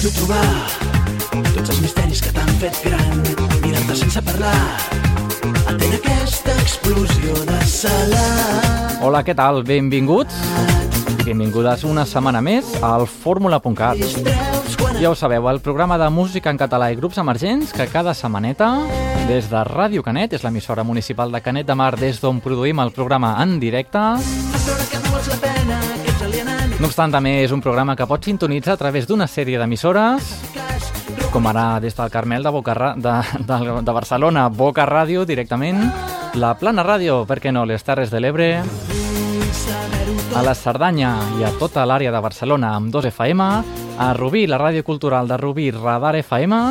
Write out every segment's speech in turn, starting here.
Necessito trobar tots els misteris que t'han fet gran. Mirant-te sense parlar, atén aquesta explosió de salat. Hola, què tal? Benvinguts. Benvingudes una setmana més al fórmula.cat. Ja ho sabeu, el programa de música en català i grups emergents que cada setmaneta, des de Ràdio Canet, és l'emissora municipal de Canet de Mar, des d'on produïm el programa en directe. No obstant, també és un programa que pots sintonitzar a través d'una sèrie d'emissores, com ara des del Carmel de, Boca, de, de, de Barcelona, Boca Ràdio directament, la Plana Ràdio, per què no, les Terres de l'Ebre, a la Cerdanya i a tota l'àrea de Barcelona amb 2 FM, a Rubí, la ràdio cultural de Rubí, Radar FM,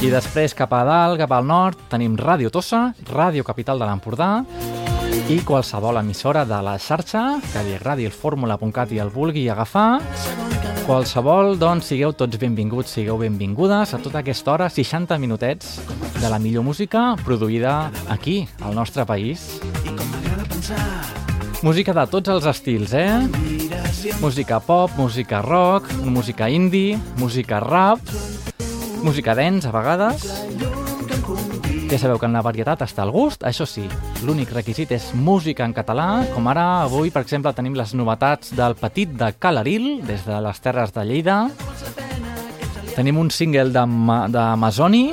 i després cap a dalt, cap al nord, tenim Ràdio Tossa, Ràdio Capital de l'Empordà, i qualsevol emissora de la xarxa que li agradi el fórmula.cat i el vulgui agafar, qualsevol, doncs, sigueu tots benvinguts, sigueu benvingudes a tota aquesta hora, 60 minutets de la millor música produïda aquí, al nostre país. Música de tots els estils, eh? Música pop, música rock, música indie, música rap, música dance a vegades. Ja sabeu que en la varietat està el gust, això sí, l'únic requisit és música en català, com ara avui, per exemple, tenim les novetats del Petit de Calaril, des de les Terres de Lleida. Tenim un single Masoni,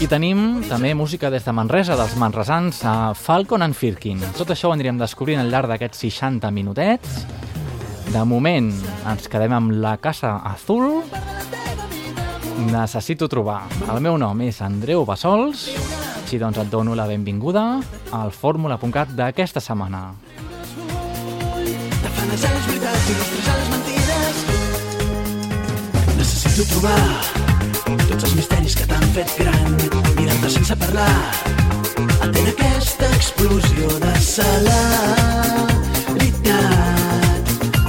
i tenim també música des de Manresa, dels manresans, a Falcon and Firkin. Tot això ho anirem descobrint al llarg d'aquests 60 minutets. De moment ens quedem amb la Casa Azul. Necessito trobar. El meu nom és Andreu Bassols. Així doncs et dono la benvinguda al fórmula.cat d'aquesta setmana. Necessito trobar tots els misteris que t'han fet gran. Mirant-te sense parlar, atén aquesta explosió de celeritat.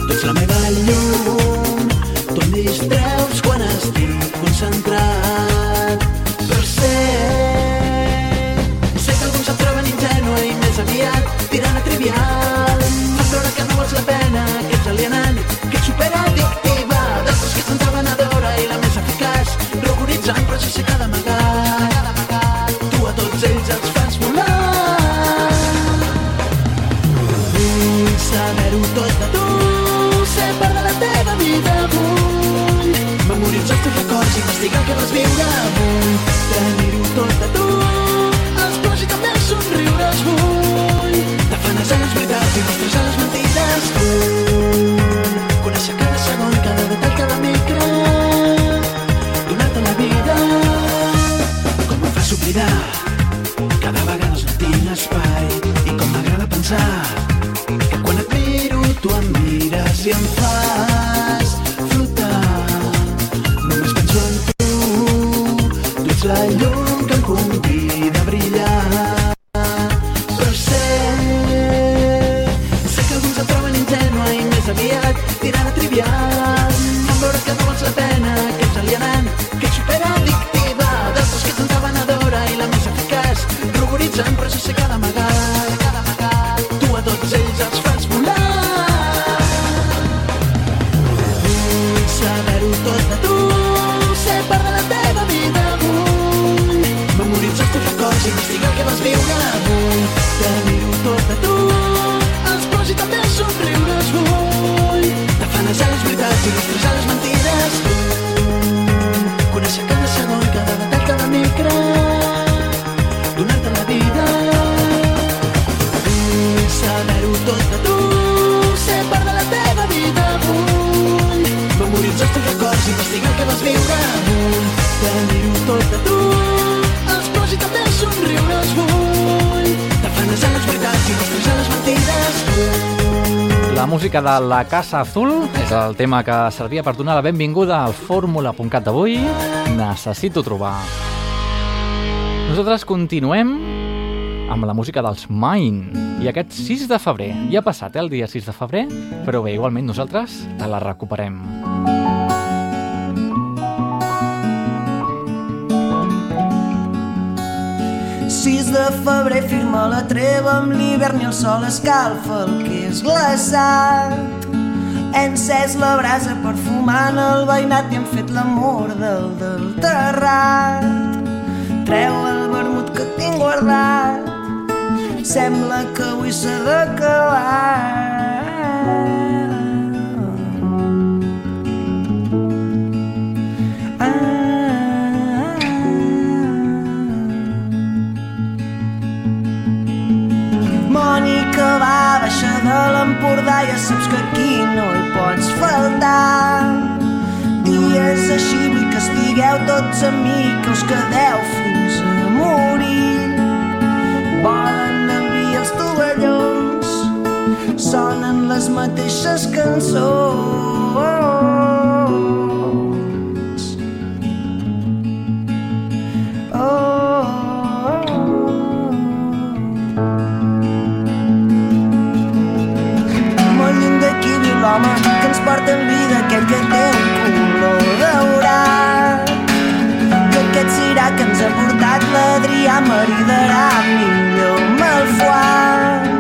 Tu ets la meva llum, que vas viure vull tenir-ho tot de tu els plors i també els somriures vull. Tafanes a les veritats i rostres a les mentides vull. Conèixer cada segon, cada detall, cada micro donar-te la vida com em fas oblidar cada vegada no tinc espai i com m'agrada pensar que quan et miro tu em mires i em fas tu ets música de La Casa Azul és el tema que servia per donar la benvinguda al fórmula.cat d'avui. Necessito trobar. Nosaltres continuem amb la música dels Mine. I aquest 6 de febrer, ja ha passat eh, el dia 6 de febrer, però bé, igualment nosaltres te la recuperem. 6 de febrer firma la treva amb l'hivern i el sol escalfa el que és glaçat. He encès la brasa perfumant el veïnat i hem fet l'amor del, del terrat. Treu el vermut que tinc guardat, sembla que avui s'ha d'acabar. Va baixar de l'Empordà ja saps que aquí no hi pots faltar. Dies així vull que estigueu tots amb mi que us quedeu fins a morir. Volen el vi els tovallons sonen les mateixes cançons que ens porta en vida, aquell que té un color daurat. I aquest cirà que ens ha portat l'Adrià maridarà millor amb el foie.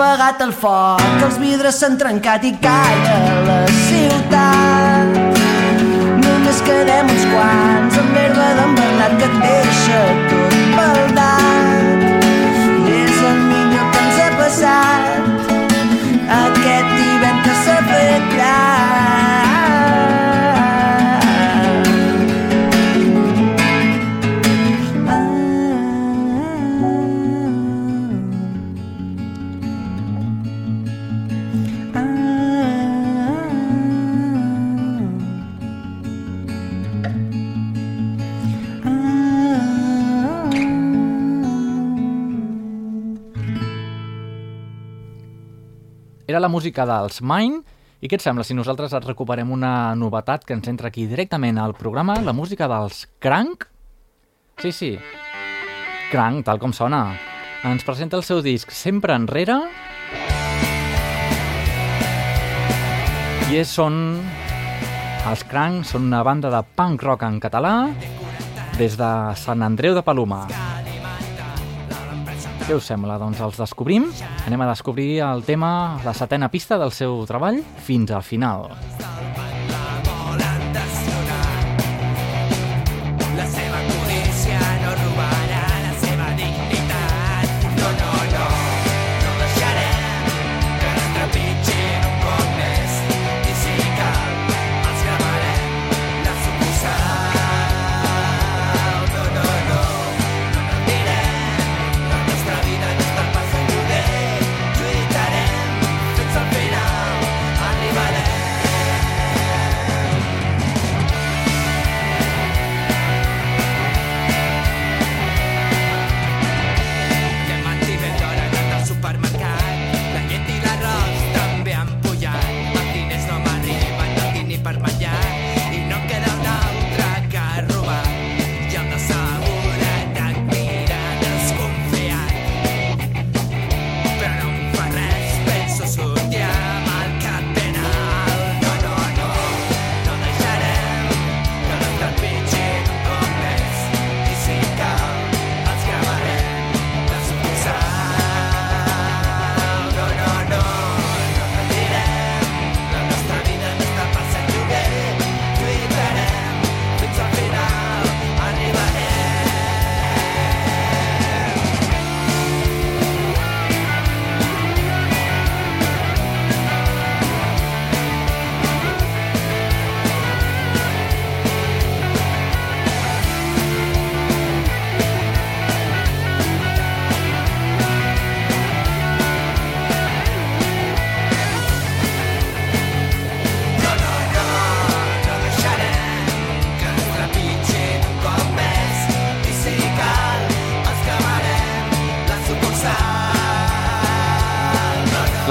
Apagat el foc, els vidres s'han trencat i calla la ciutat. Només quedem uns quants amb herba d'en Bernat que et deixa tot Era la música dels Mine i què et sembla si nosaltres et recuperem una novetat que ens entra aquí directament al programa, la música dels Crank? Sí, sí, Crank, tal com sona. Ens presenta el seu disc Sempre Enrere i és, són... Els Crank són una banda de punk rock en català des de Sant Andreu de Paloma. Què us sembla? Doncs els descobrim. Anem a descobrir el tema, la setena pista del seu treball, fins al final. La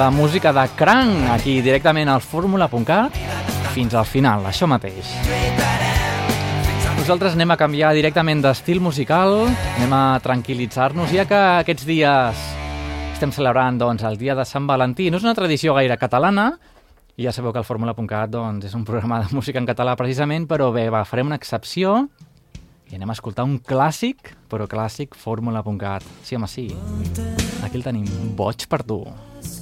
la música de Crank, aquí directament al fórmula.cat, fins al final, això mateix. Nosaltres anem a canviar directament d'estil musical, anem a tranquil·litzar-nos, ja que aquests dies estem celebrant doncs, el dia de Sant Valentí. No és una tradició gaire catalana, i ja sabeu que el fórmula.cat doncs, és un programa de música en català precisament, però bé, va, farem una excepció i anem a escoltar un clàssic, però clàssic fórmula.cat. Sí, home, sí. Aquí el tenim, boig per tu. Nena,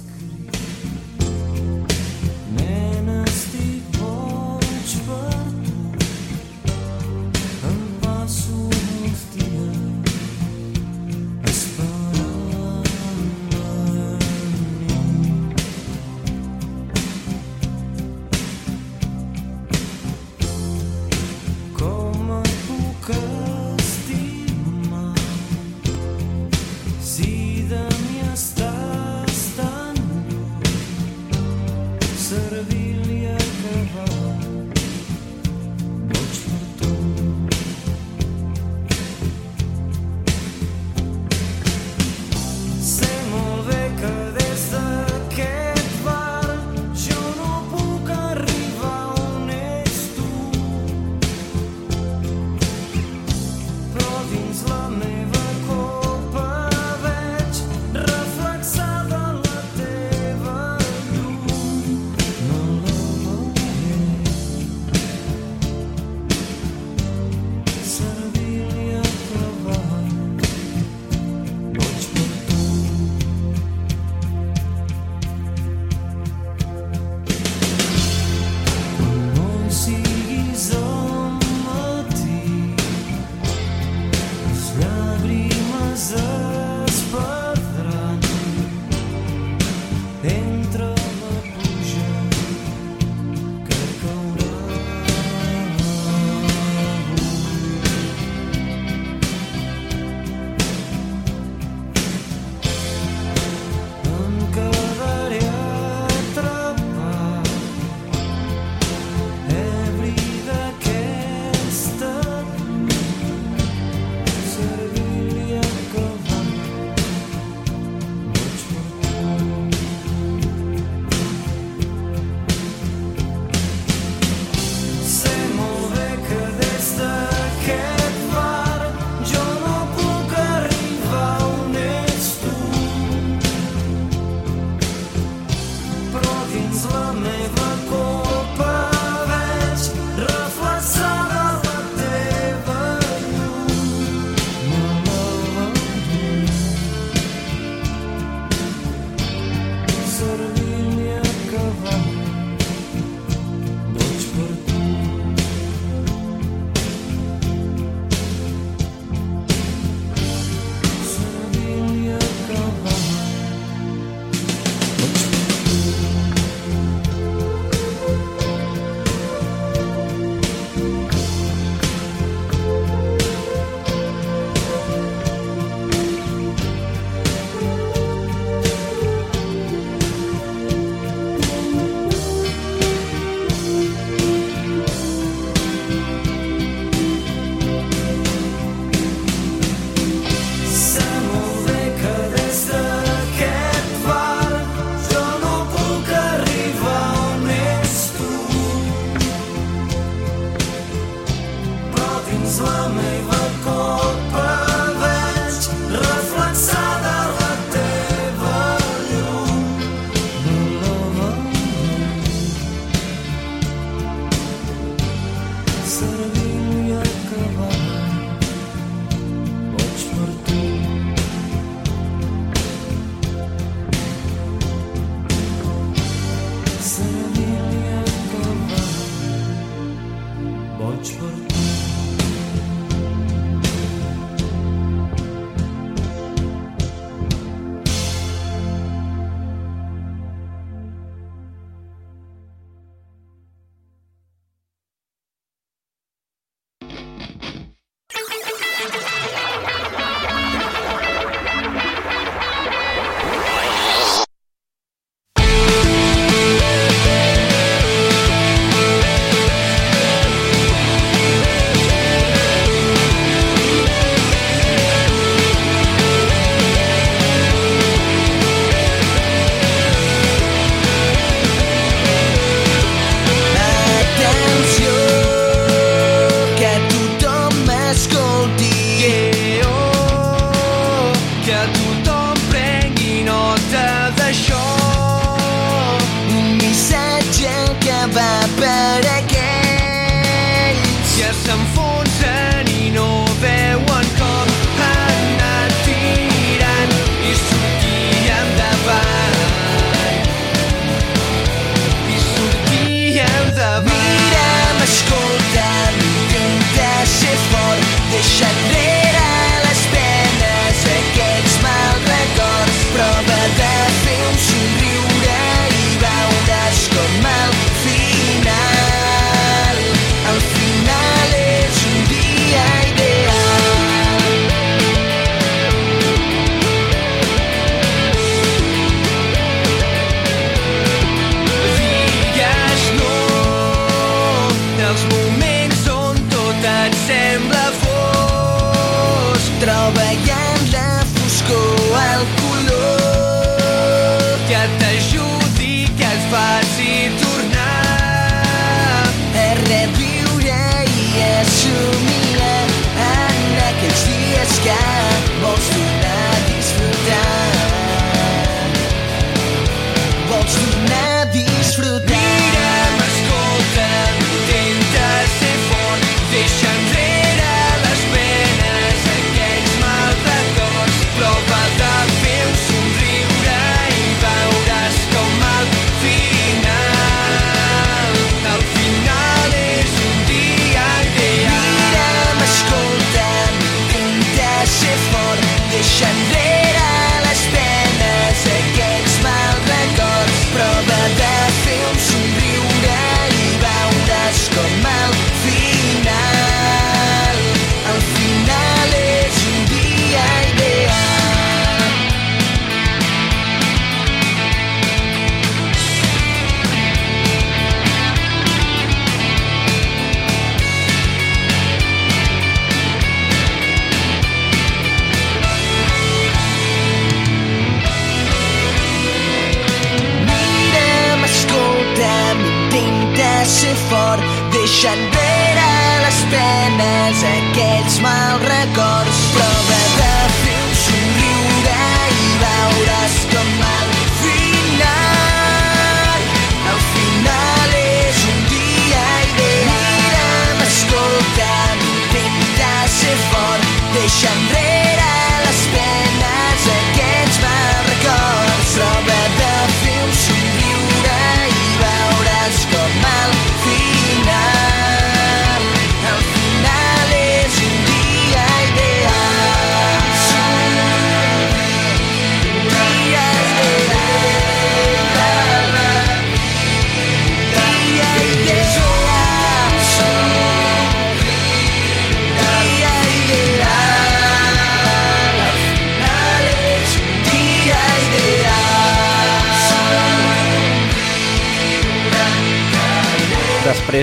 Catajuru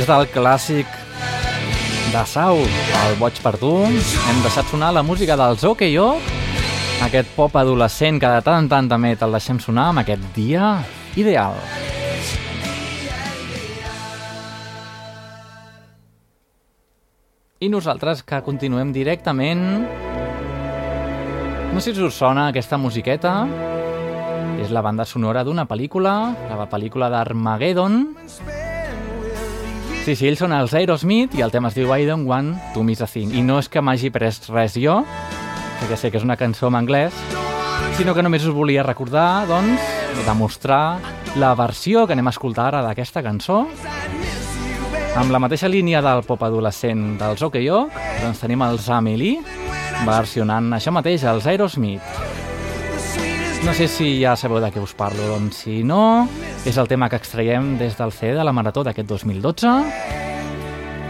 Després del clàssic de Sau, el Boig per tu, hem deixat sonar la música dels OKO, aquest pop adolescent que de tant en tant també te'l deixem sonar amb aquest dia ideal. I nosaltres que continuem directament... No sé si us sona aquesta musiqueta. És la banda sonora d'una pel·lícula, la pel·lícula d'Armageddon, Sí, sí, ells són els Aerosmith i el tema es diu I don't want to miss a thing. I no és que m'hagi pres res jo, perquè sé que és una cançó en anglès, sinó que només us volia recordar, doncs, demostrar la versió que anem a escoltar ara d'aquesta cançó. Amb la mateixa línia del pop adolescent dels OKO, doncs tenim els Amelie versionant això mateix, els Aerosmith. No sé si ja sabeu de què us parlo, doncs si no, és el tema que extraiem des del CD de la Marató d'aquest 2012.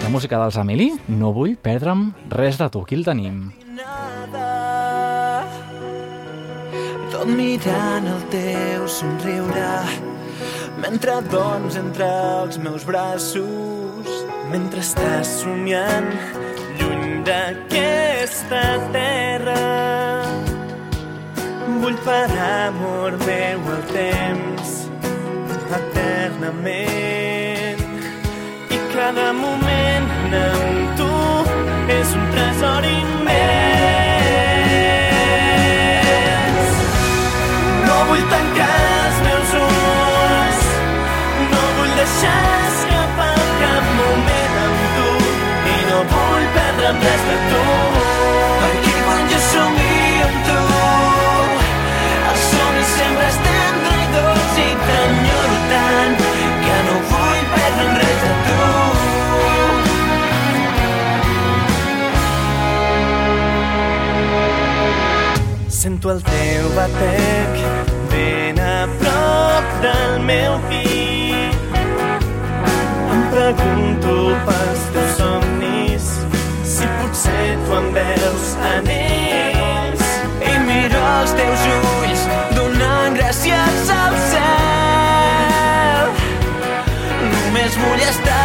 La música dels Amelie, no vull perdre'm res de tu, aquí el tenim. tot mirant el teu somriure mentre doncs entre els meus braços mentre estàs somiant lluny d'aquesta terra vull parar amor meu el temps eternament i cada moment amb tu és un tresor immens. No vull tancar els meus ulls, no vull deixar escapar cap moment amb tu i no vull perdre'm res de tu. Sento el teu batec ben a prop del meu pit. Em pregunto pels teus somnis si potser tu em veus en ells. I miro els teus ulls donant gràcies al cel. Només vull estar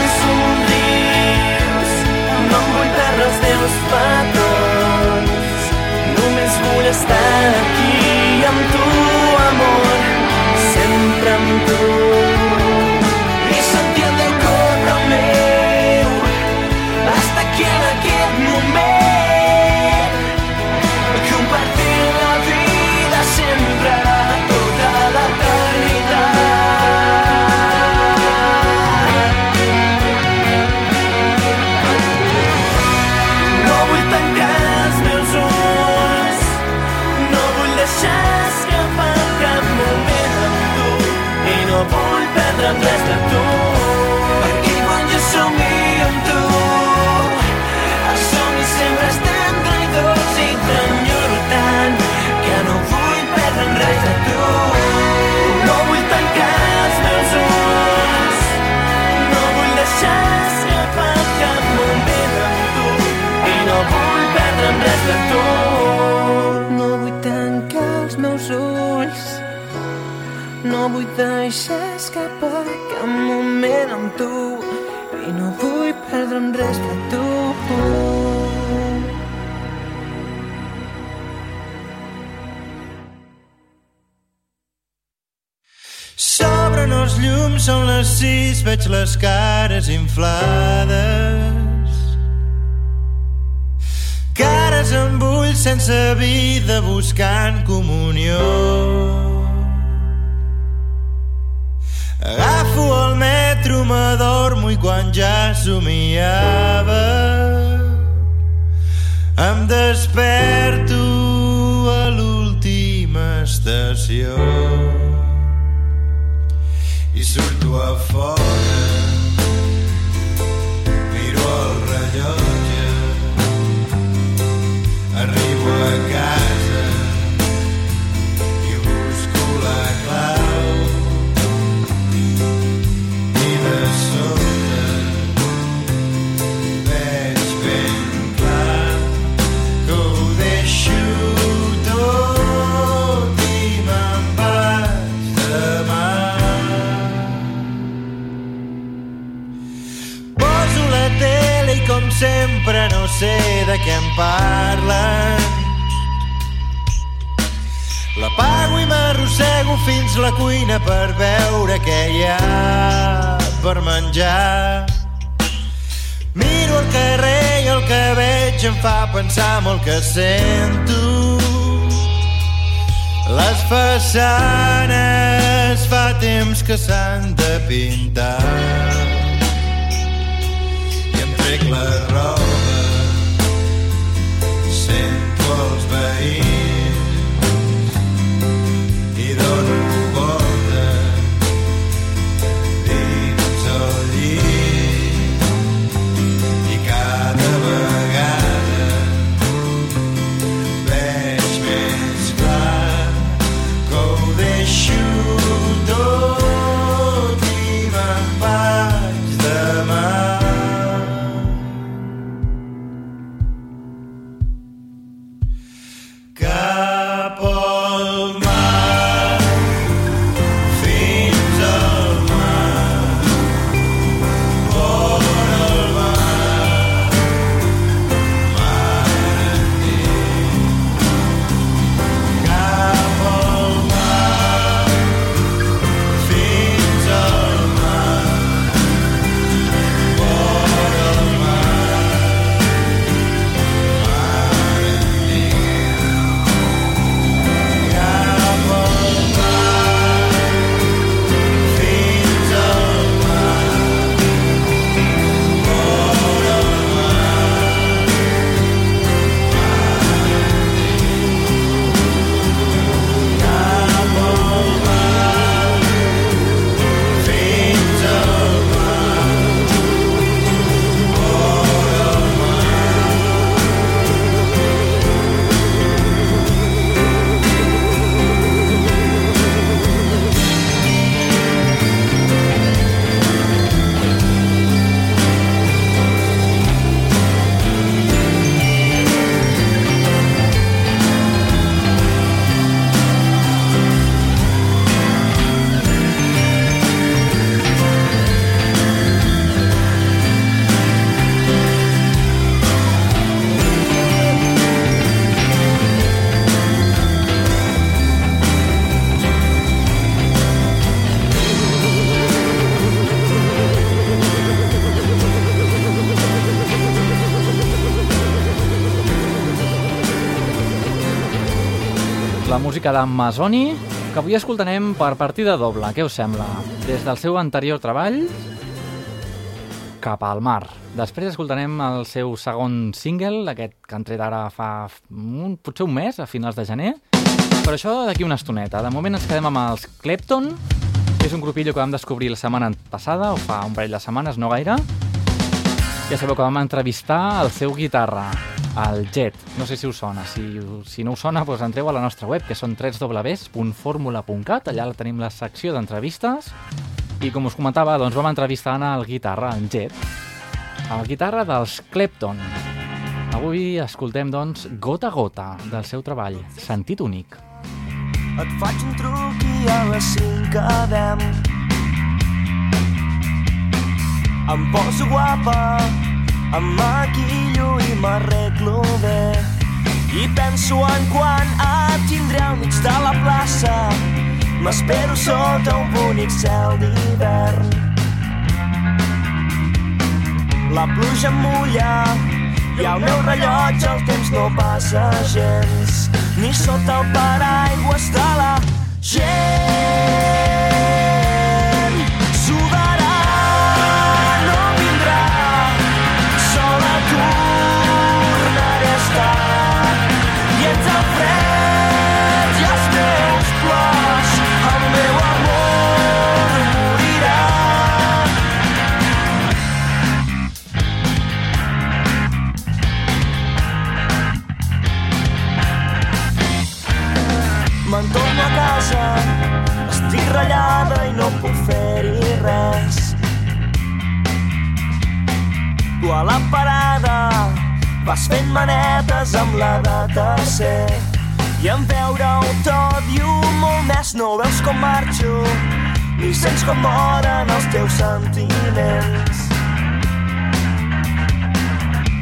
vull deixar escapar cap moment amb tu i no vull perdre'm res per tu. S'obren els llums, són les sis, veig les cares inflades. Cares amb ulls sense vida buscant comunió. Metro, m'adormo i quan ja somiava. Em desperto a l'última estació i surto a fora cuina per veure què hi ha per menjar. Miro el carrer i el que veig em fa pensar molt que sento. Les façanes fa temps que s'han de pintar i em trec la roba música d'en Masoni, que avui escoltarem per partida doble. Què us sembla? Des del seu anterior treball cap al mar. Després escoltarem el seu segon single, aquest que han tret ara fa un, potser un mes, a finals de gener. Però això d'aquí una estoneta. De moment ens quedem amb els Clepton, que és un grupillo que vam descobrir la setmana passada, o fa un parell de setmanes, no gaire. Ja sabeu que vam entrevistar el seu guitarra, el Jet. No sé si us sona. Si, si no us sona, doncs entreu a la nostra web, que són www.formula.cat. Allà tenim la secció d'entrevistes. I com us comentava, doncs vam entrevistar el guitarra, en Jet, el guitarra dels Clepton. Avui escoltem, doncs, Gota a Gota, del seu treball, Sentit Únic. Et faig un truc i a les 5 quedem. Em poso guapa, em maquillo i m'arreglo bé. I penso en quan et tindré al mig de la plaça. M'espero sota un bonic cel d'hivern. La pluja em mulla i al meu rellotge el temps no passa gens ni sota el paraigües de la gent ratllada i no puc fer-hi res. Tu a la parada vas fent manetes amb la de tercer i en veure-ho tot diu molt més. No veus com marxo, ni sents com moren els teus sentiments.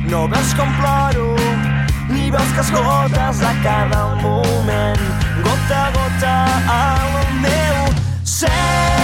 No veus com ploro, ni veus que esgotes a cada moment, gota a gota al meu Say.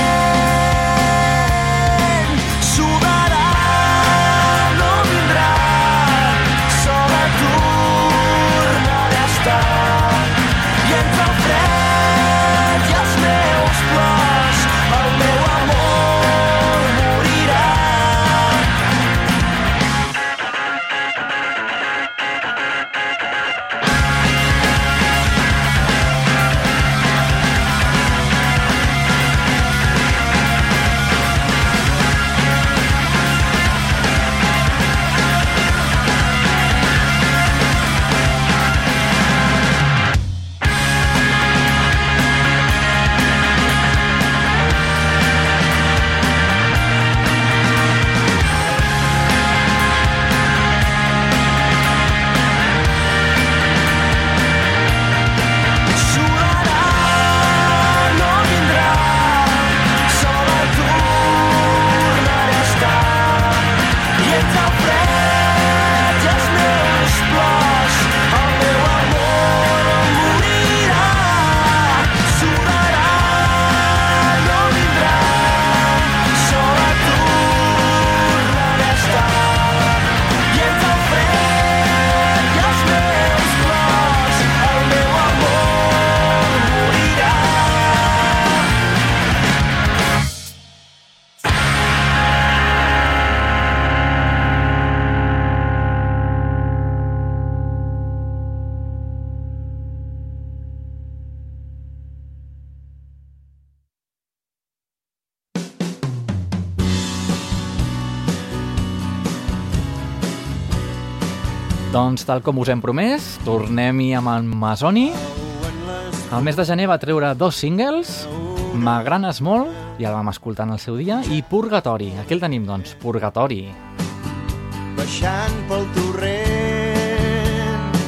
Doncs, tal com us hem promès, tornem-hi amb en Masoni. El mes de gener va treure dos singles, M'agranes molt, ja el vam escoltar en el seu dia, i Purgatori. Aquí el tenim, doncs, Purgatori. baixant pel torrent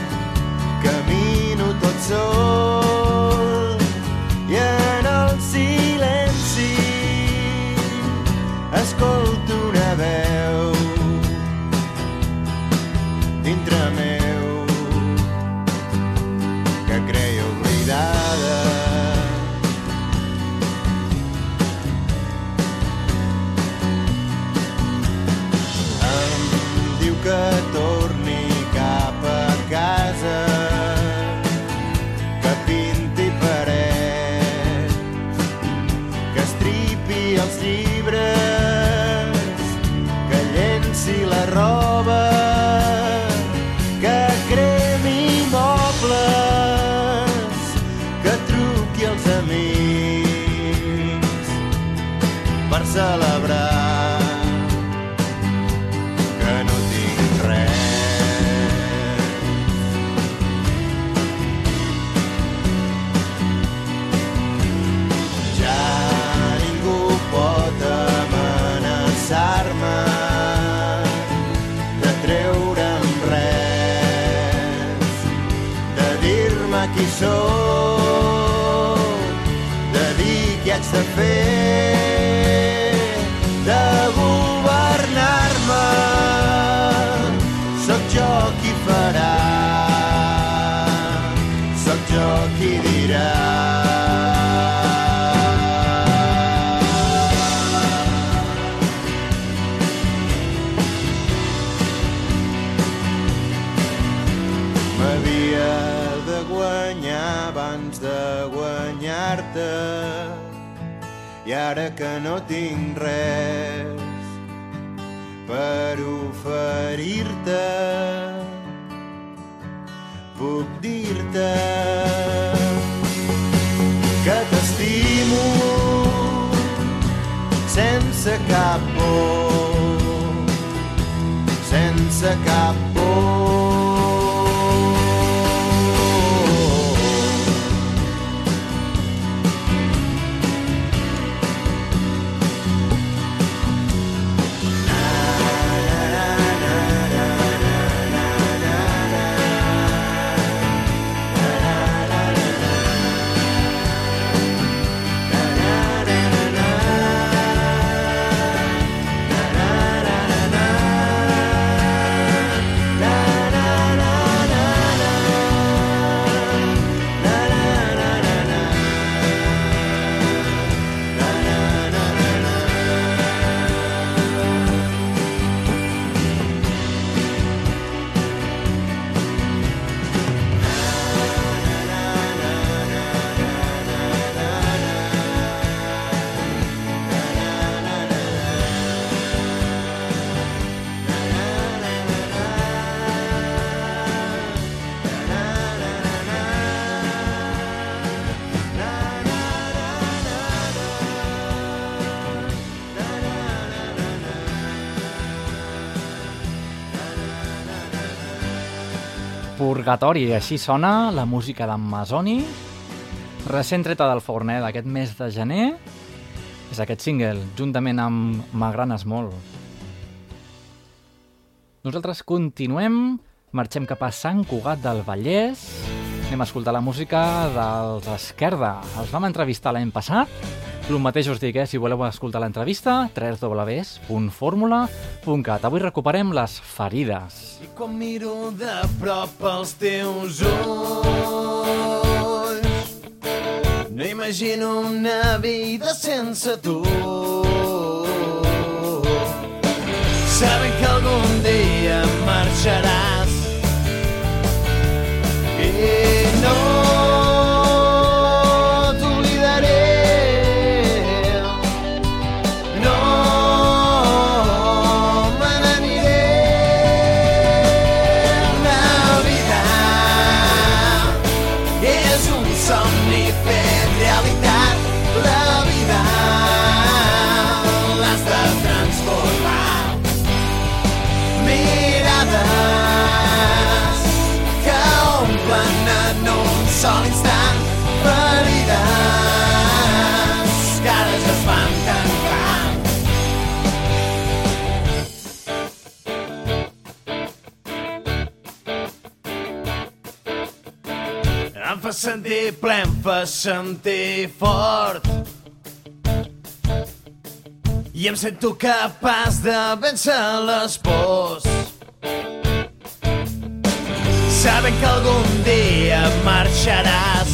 camino tot sol res, ara que no tinc res per oferir-te. Puc dir-te que t'estimo sense cap por sense cap Purgatori, així sona la música d'en Masoni, recent treta del forner d'aquest mes de gener, és aquest single, juntament amb M'agranes molt. Nosaltres continuem, marxem cap a Sant Cugat del Vallès, anem a escoltar la música dels Esquerda. Els vam entrevistar l'any passat, el mateix us dic, eh? si voleu escoltar l'entrevista, www.formula.cat. Avui recuperem les ferides. I quan miro de prop els teus ulls No imagino una vida sense tu Sabent que algun dia marxaràs I no sentir ple, em fa sentir fort. I em sento capaç de vèncer les pors. Sabent que algun dia marxaràs.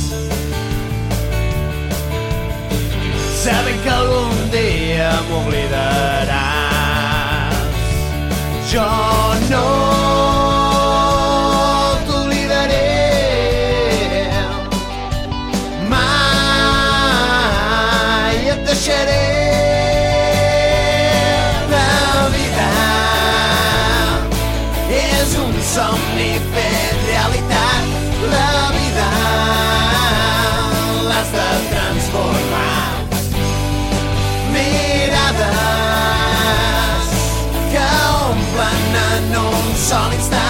Sabent que algun dia m'oblidaràs. Jo no deixaré vida. És un somni fet realitat la vida l'has de transformar. Mirades que omplen en un sol instant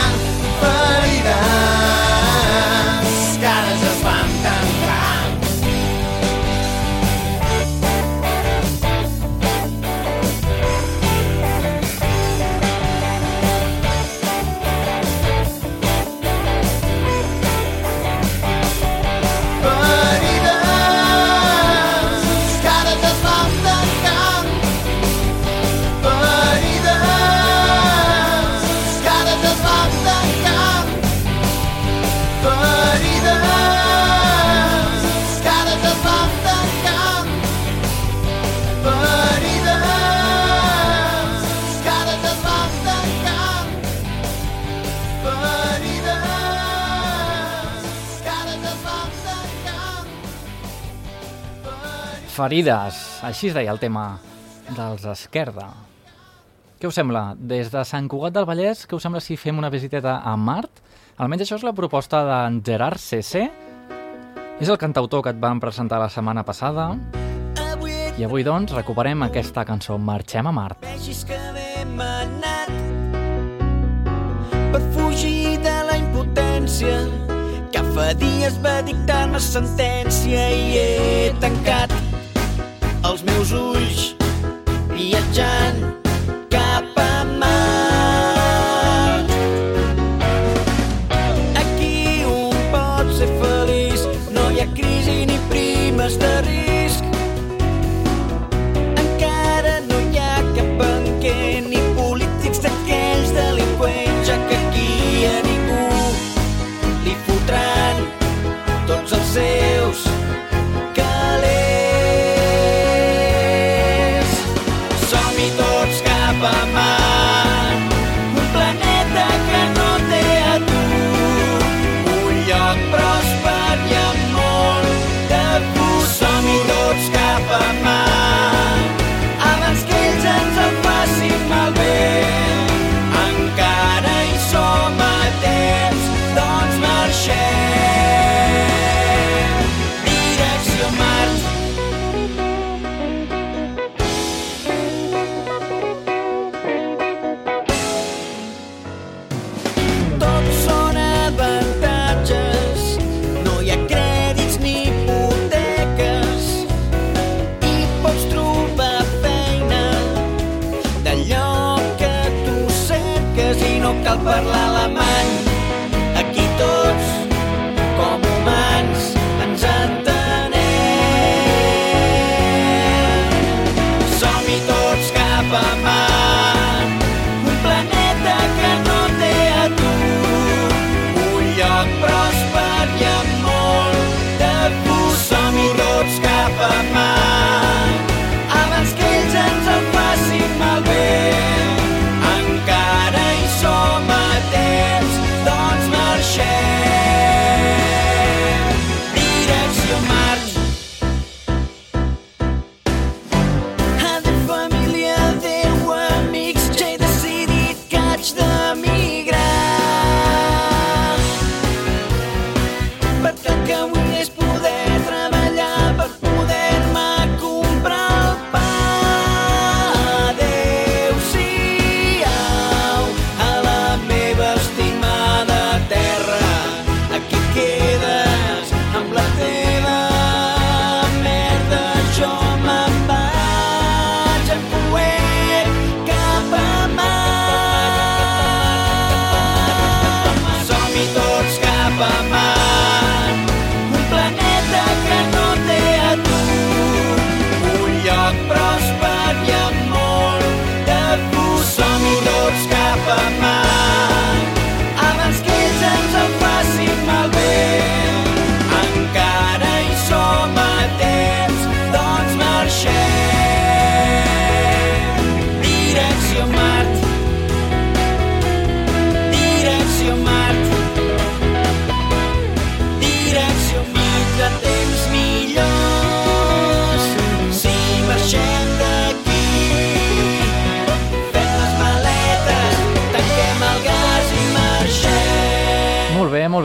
Ferides, així es deia el tema dels Esquerda. Què us sembla? Des de Sant Cugat del Vallès, què us sembla si fem una visiteta a Mart? Almenys això és la proposta d'en Gerard CC. És el cantautor que et vam presentar la setmana passada. I avui, doncs, recuperem aquesta cançó Marxem a Mart. Vegis que hem anat per fugir de la impotència que fa dies va dictar-me sentència i he tancat els meus ulls viatjant cap a mar. Aquí un pot ser feliç, no hi ha crisi ni primes de risc. Encara no hi ha cap banquer ni polítics d'aquells delinqüents, ja que aquí a ningú li fotran tots els seus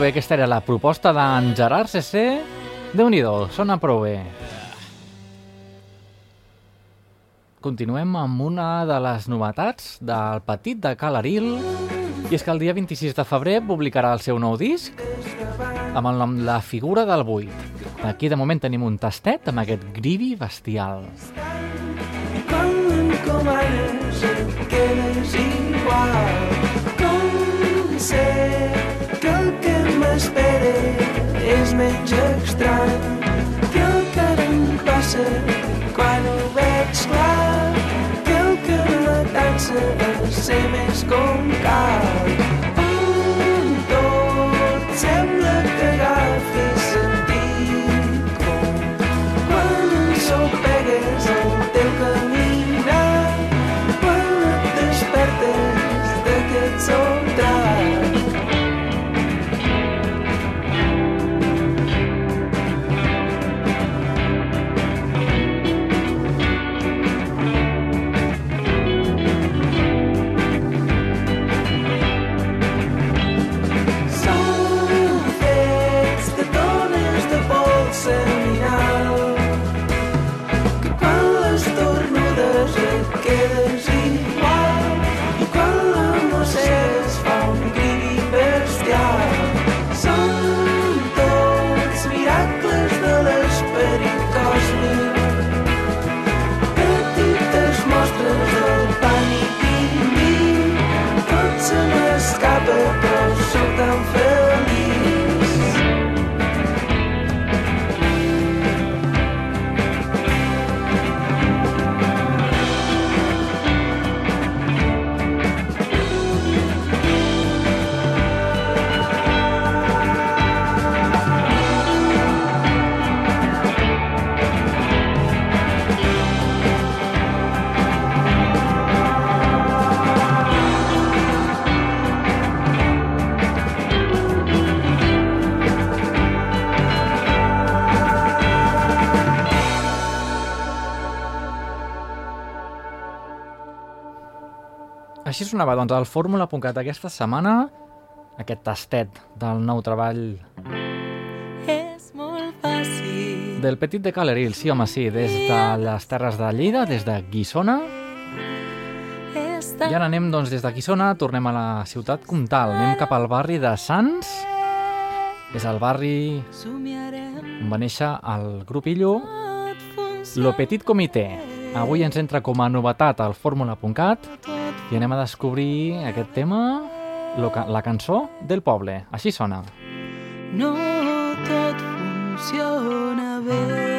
bé. Aquesta era la proposta d'en Gerard CC. Déu-n'hi-do, sona prou bé. Continuem amb una de les novetats del Petit de Calaril i és que el dia 26 de febrer publicarà el seu nou disc amb el nom La figura del buit. Aquí de moment tenim un tastet amb aquest grivi bestial. Quan m'encomanes et quedes igual Com sé que el que m'espera és menys estrany que el que ara em passa quan ho veig clar que el que m'atansa és ser més com cal Així sonava, doncs, el Fórmula.cat aquesta setmana, aquest tastet del nou treball És molt fàcil. del Petit de Caleril, sí home, sí, des de les Terres de Lleida, des de Guissona, i ara anem, doncs, des de Guissona, tornem a la ciutat comtal, anem cap al barri de Sants, és el barri on va néixer el grup Illo, Lo Petit Comité. Avui ens entra com a novetat al Fórmula.cat i anem a descobrir aquest tema, la cançó del poble. Així sona. no tot funciona bé.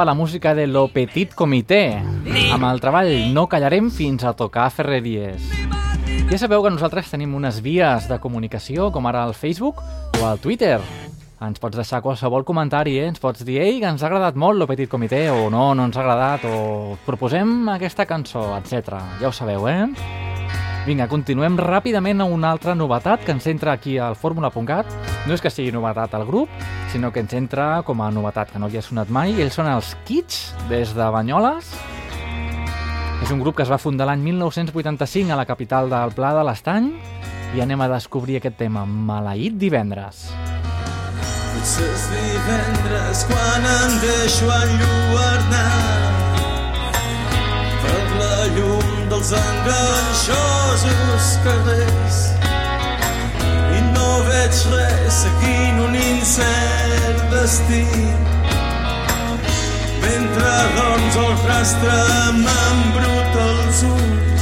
Sonava la música de Lo Petit Comité, amb el treball No callarem fins a tocar ferreries. Ja sabeu que nosaltres tenim unes vies de comunicació, com ara el Facebook o el Twitter. Ens pots deixar qualsevol comentari, eh? ens pots dir Ei, que ens ha agradat molt Lo Petit Comité, o no, no ens ha agradat, o proposem aquesta cançó, etc. Ja ho sabeu, eh? Vinga, continuem ràpidament a una altra novetat que ens entra aquí al fórmula.cat. No és que sigui novetat al grup, sinó que ens entra com a novetat, que no havia sonat mai. Ells són els Kids, des de Banyoles. És un grup que es va fundar l'any 1985 a la capital del Pla de l'Estany i anem a descobrir aquest tema, Maleït divendres. Potser és divendres quan em deixo enlluernar dels enganxosos carrers. I no veig res seguint un incert destí. Mentre doncs el rastre m'embruta els ulls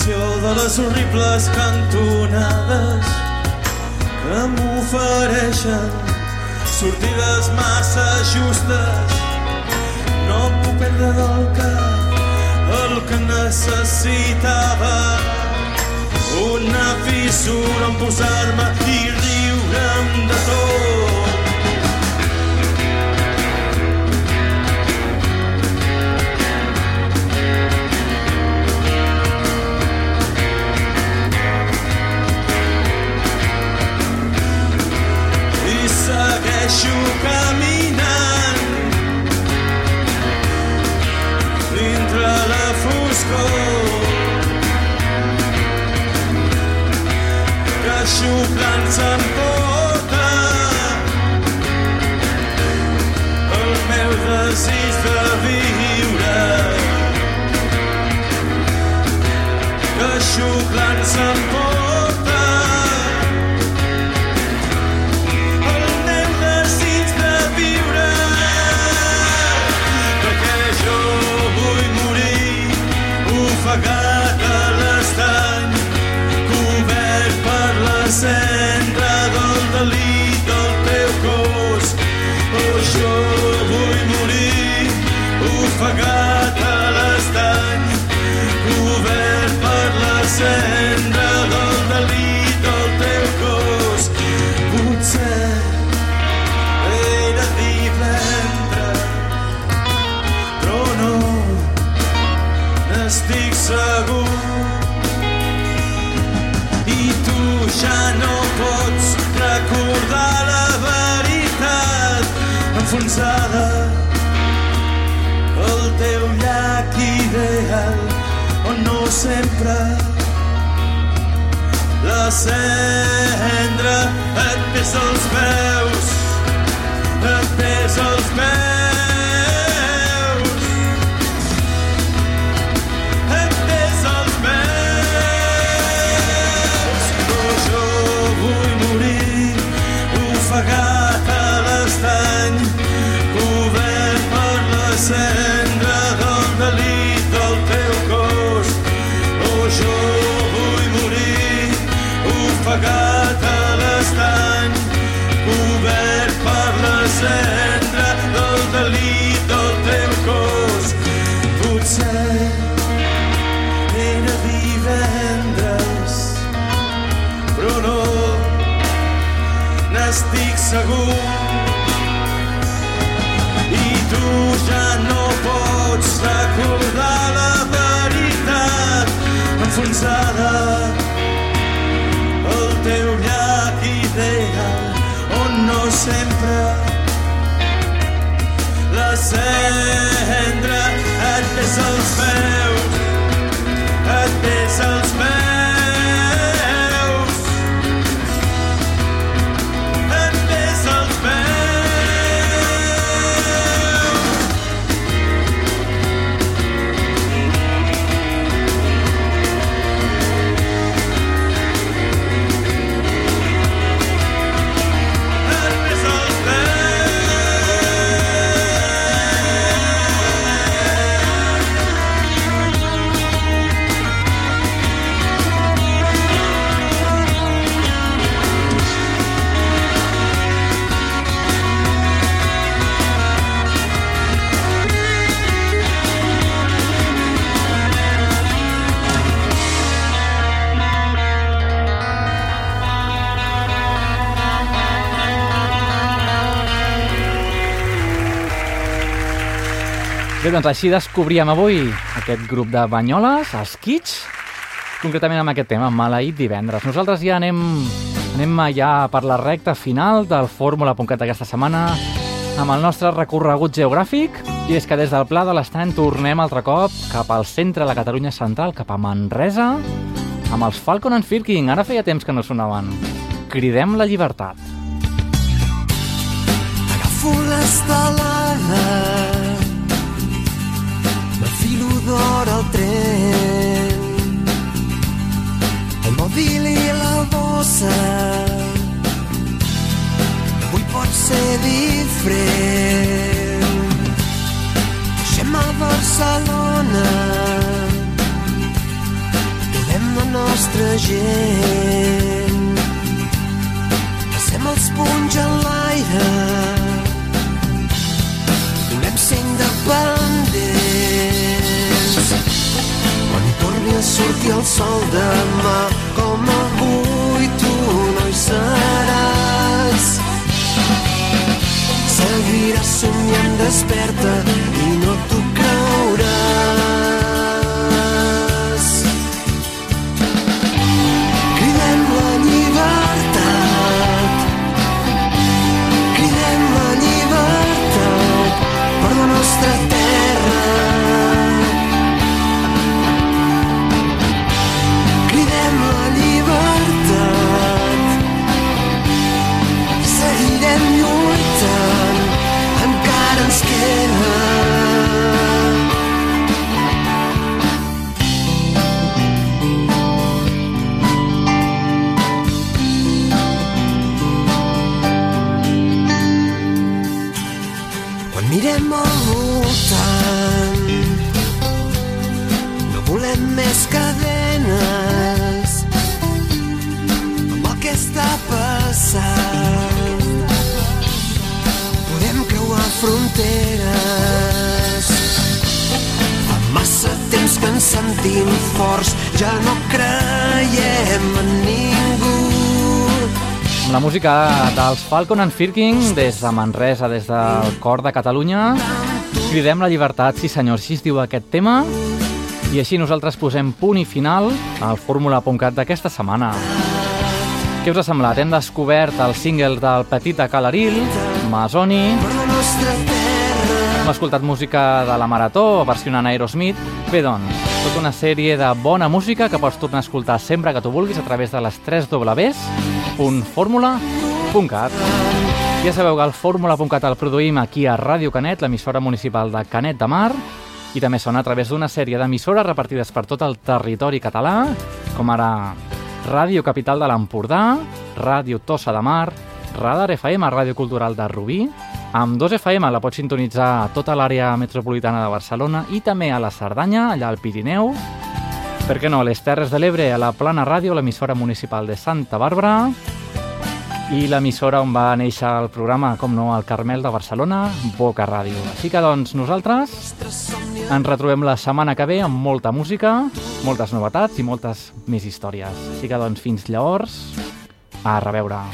temptació de les horribles cantonades que m'ofereixen sortides massa justes. No puc perdre del cap el que necessitava una fissura en posar-me i riure'm de tot. Segueixo caminant dintre la foscor. Que xuclant s'emporta el meu desig de viure sempre. La cendra et pesa els peus et pesa els peus segur. I tu ja no pots recordar la veritat enfonsada. El teu llac ideal on no sempre la cendra et pesa els peus Bé, doncs així descobríem avui aquest grup de banyoles, els Kits, concretament amb aquest tema, Maleït divendres. Nosaltres ja anem, anem ja per la recta final del fórmula.cat d'aquesta setmana amb el nostre recorregut geogràfic i és que des del Pla de l'Estany tornem altre cop cap al centre de la Catalunya central, cap a Manresa, amb els Falcon and Firking. Ara feia temps que no sonaven. Cridem la llibertat. Agafo l'estelada M'enfilo d'hora al tren El mòbil i la bossa Avui pot ser diferent Deixem a Barcelona nostra gent. Passem els punys en l'aire, volem ser independents. Quan torni a sortir el sol demà, com avui tu no hi seràs. Seguiràs somiant desperta i no t'ho Al voltant. No volem més cadenes amb el que està passant. Podem creuar fronteres. Fa massa temps que ens sentim forts. Ja no creiem en ningú Amb la música dels Falcon and Firking des de Manresa, des del cor de Catalunya. Cridem la llibertat, sí senyor, així es diu aquest tema. I així nosaltres posem punt i final al fórmula.cat d'aquesta setmana. Què us ha semblat? Hem descobert el single del Petit de Calaril, Masoni, hem escoltat música de la Marató, versionant Aerosmith. Bé, doncs, tota una sèrie de bona música que pots tornar a escoltar sempre que tu vulguis a través de les 3 www.formula.cat. Ja sabeu que el Fórmula.cat el produïm aquí a Ràdio Canet, l'emissora municipal de Canet de Mar, i també sona a través d'una sèrie d'emissores repartides per tot el territori català, com ara Ràdio Capital de l'Empordà, Ràdio Tossa de Mar, Radar FM, Ràdio Cultural de Rubí, amb 2 FM la pots sintonitzar a tota l'àrea metropolitana de Barcelona i també a la Cerdanya, allà al Pirineu, per què no, a les Terres de l'Ebre, a la Plana Ràdio, l'emissora municipal de Santa Bàrbara, i l'emissora on va néixer el programa, com no, el Carmel de Barcelona, Boca Ràdio. Així que, doncs, nosaltres ens retrobem la setmana que ve amb molta música, moltes novetats i moltes més històries. Així que, doncs, fins llavors, a reveure.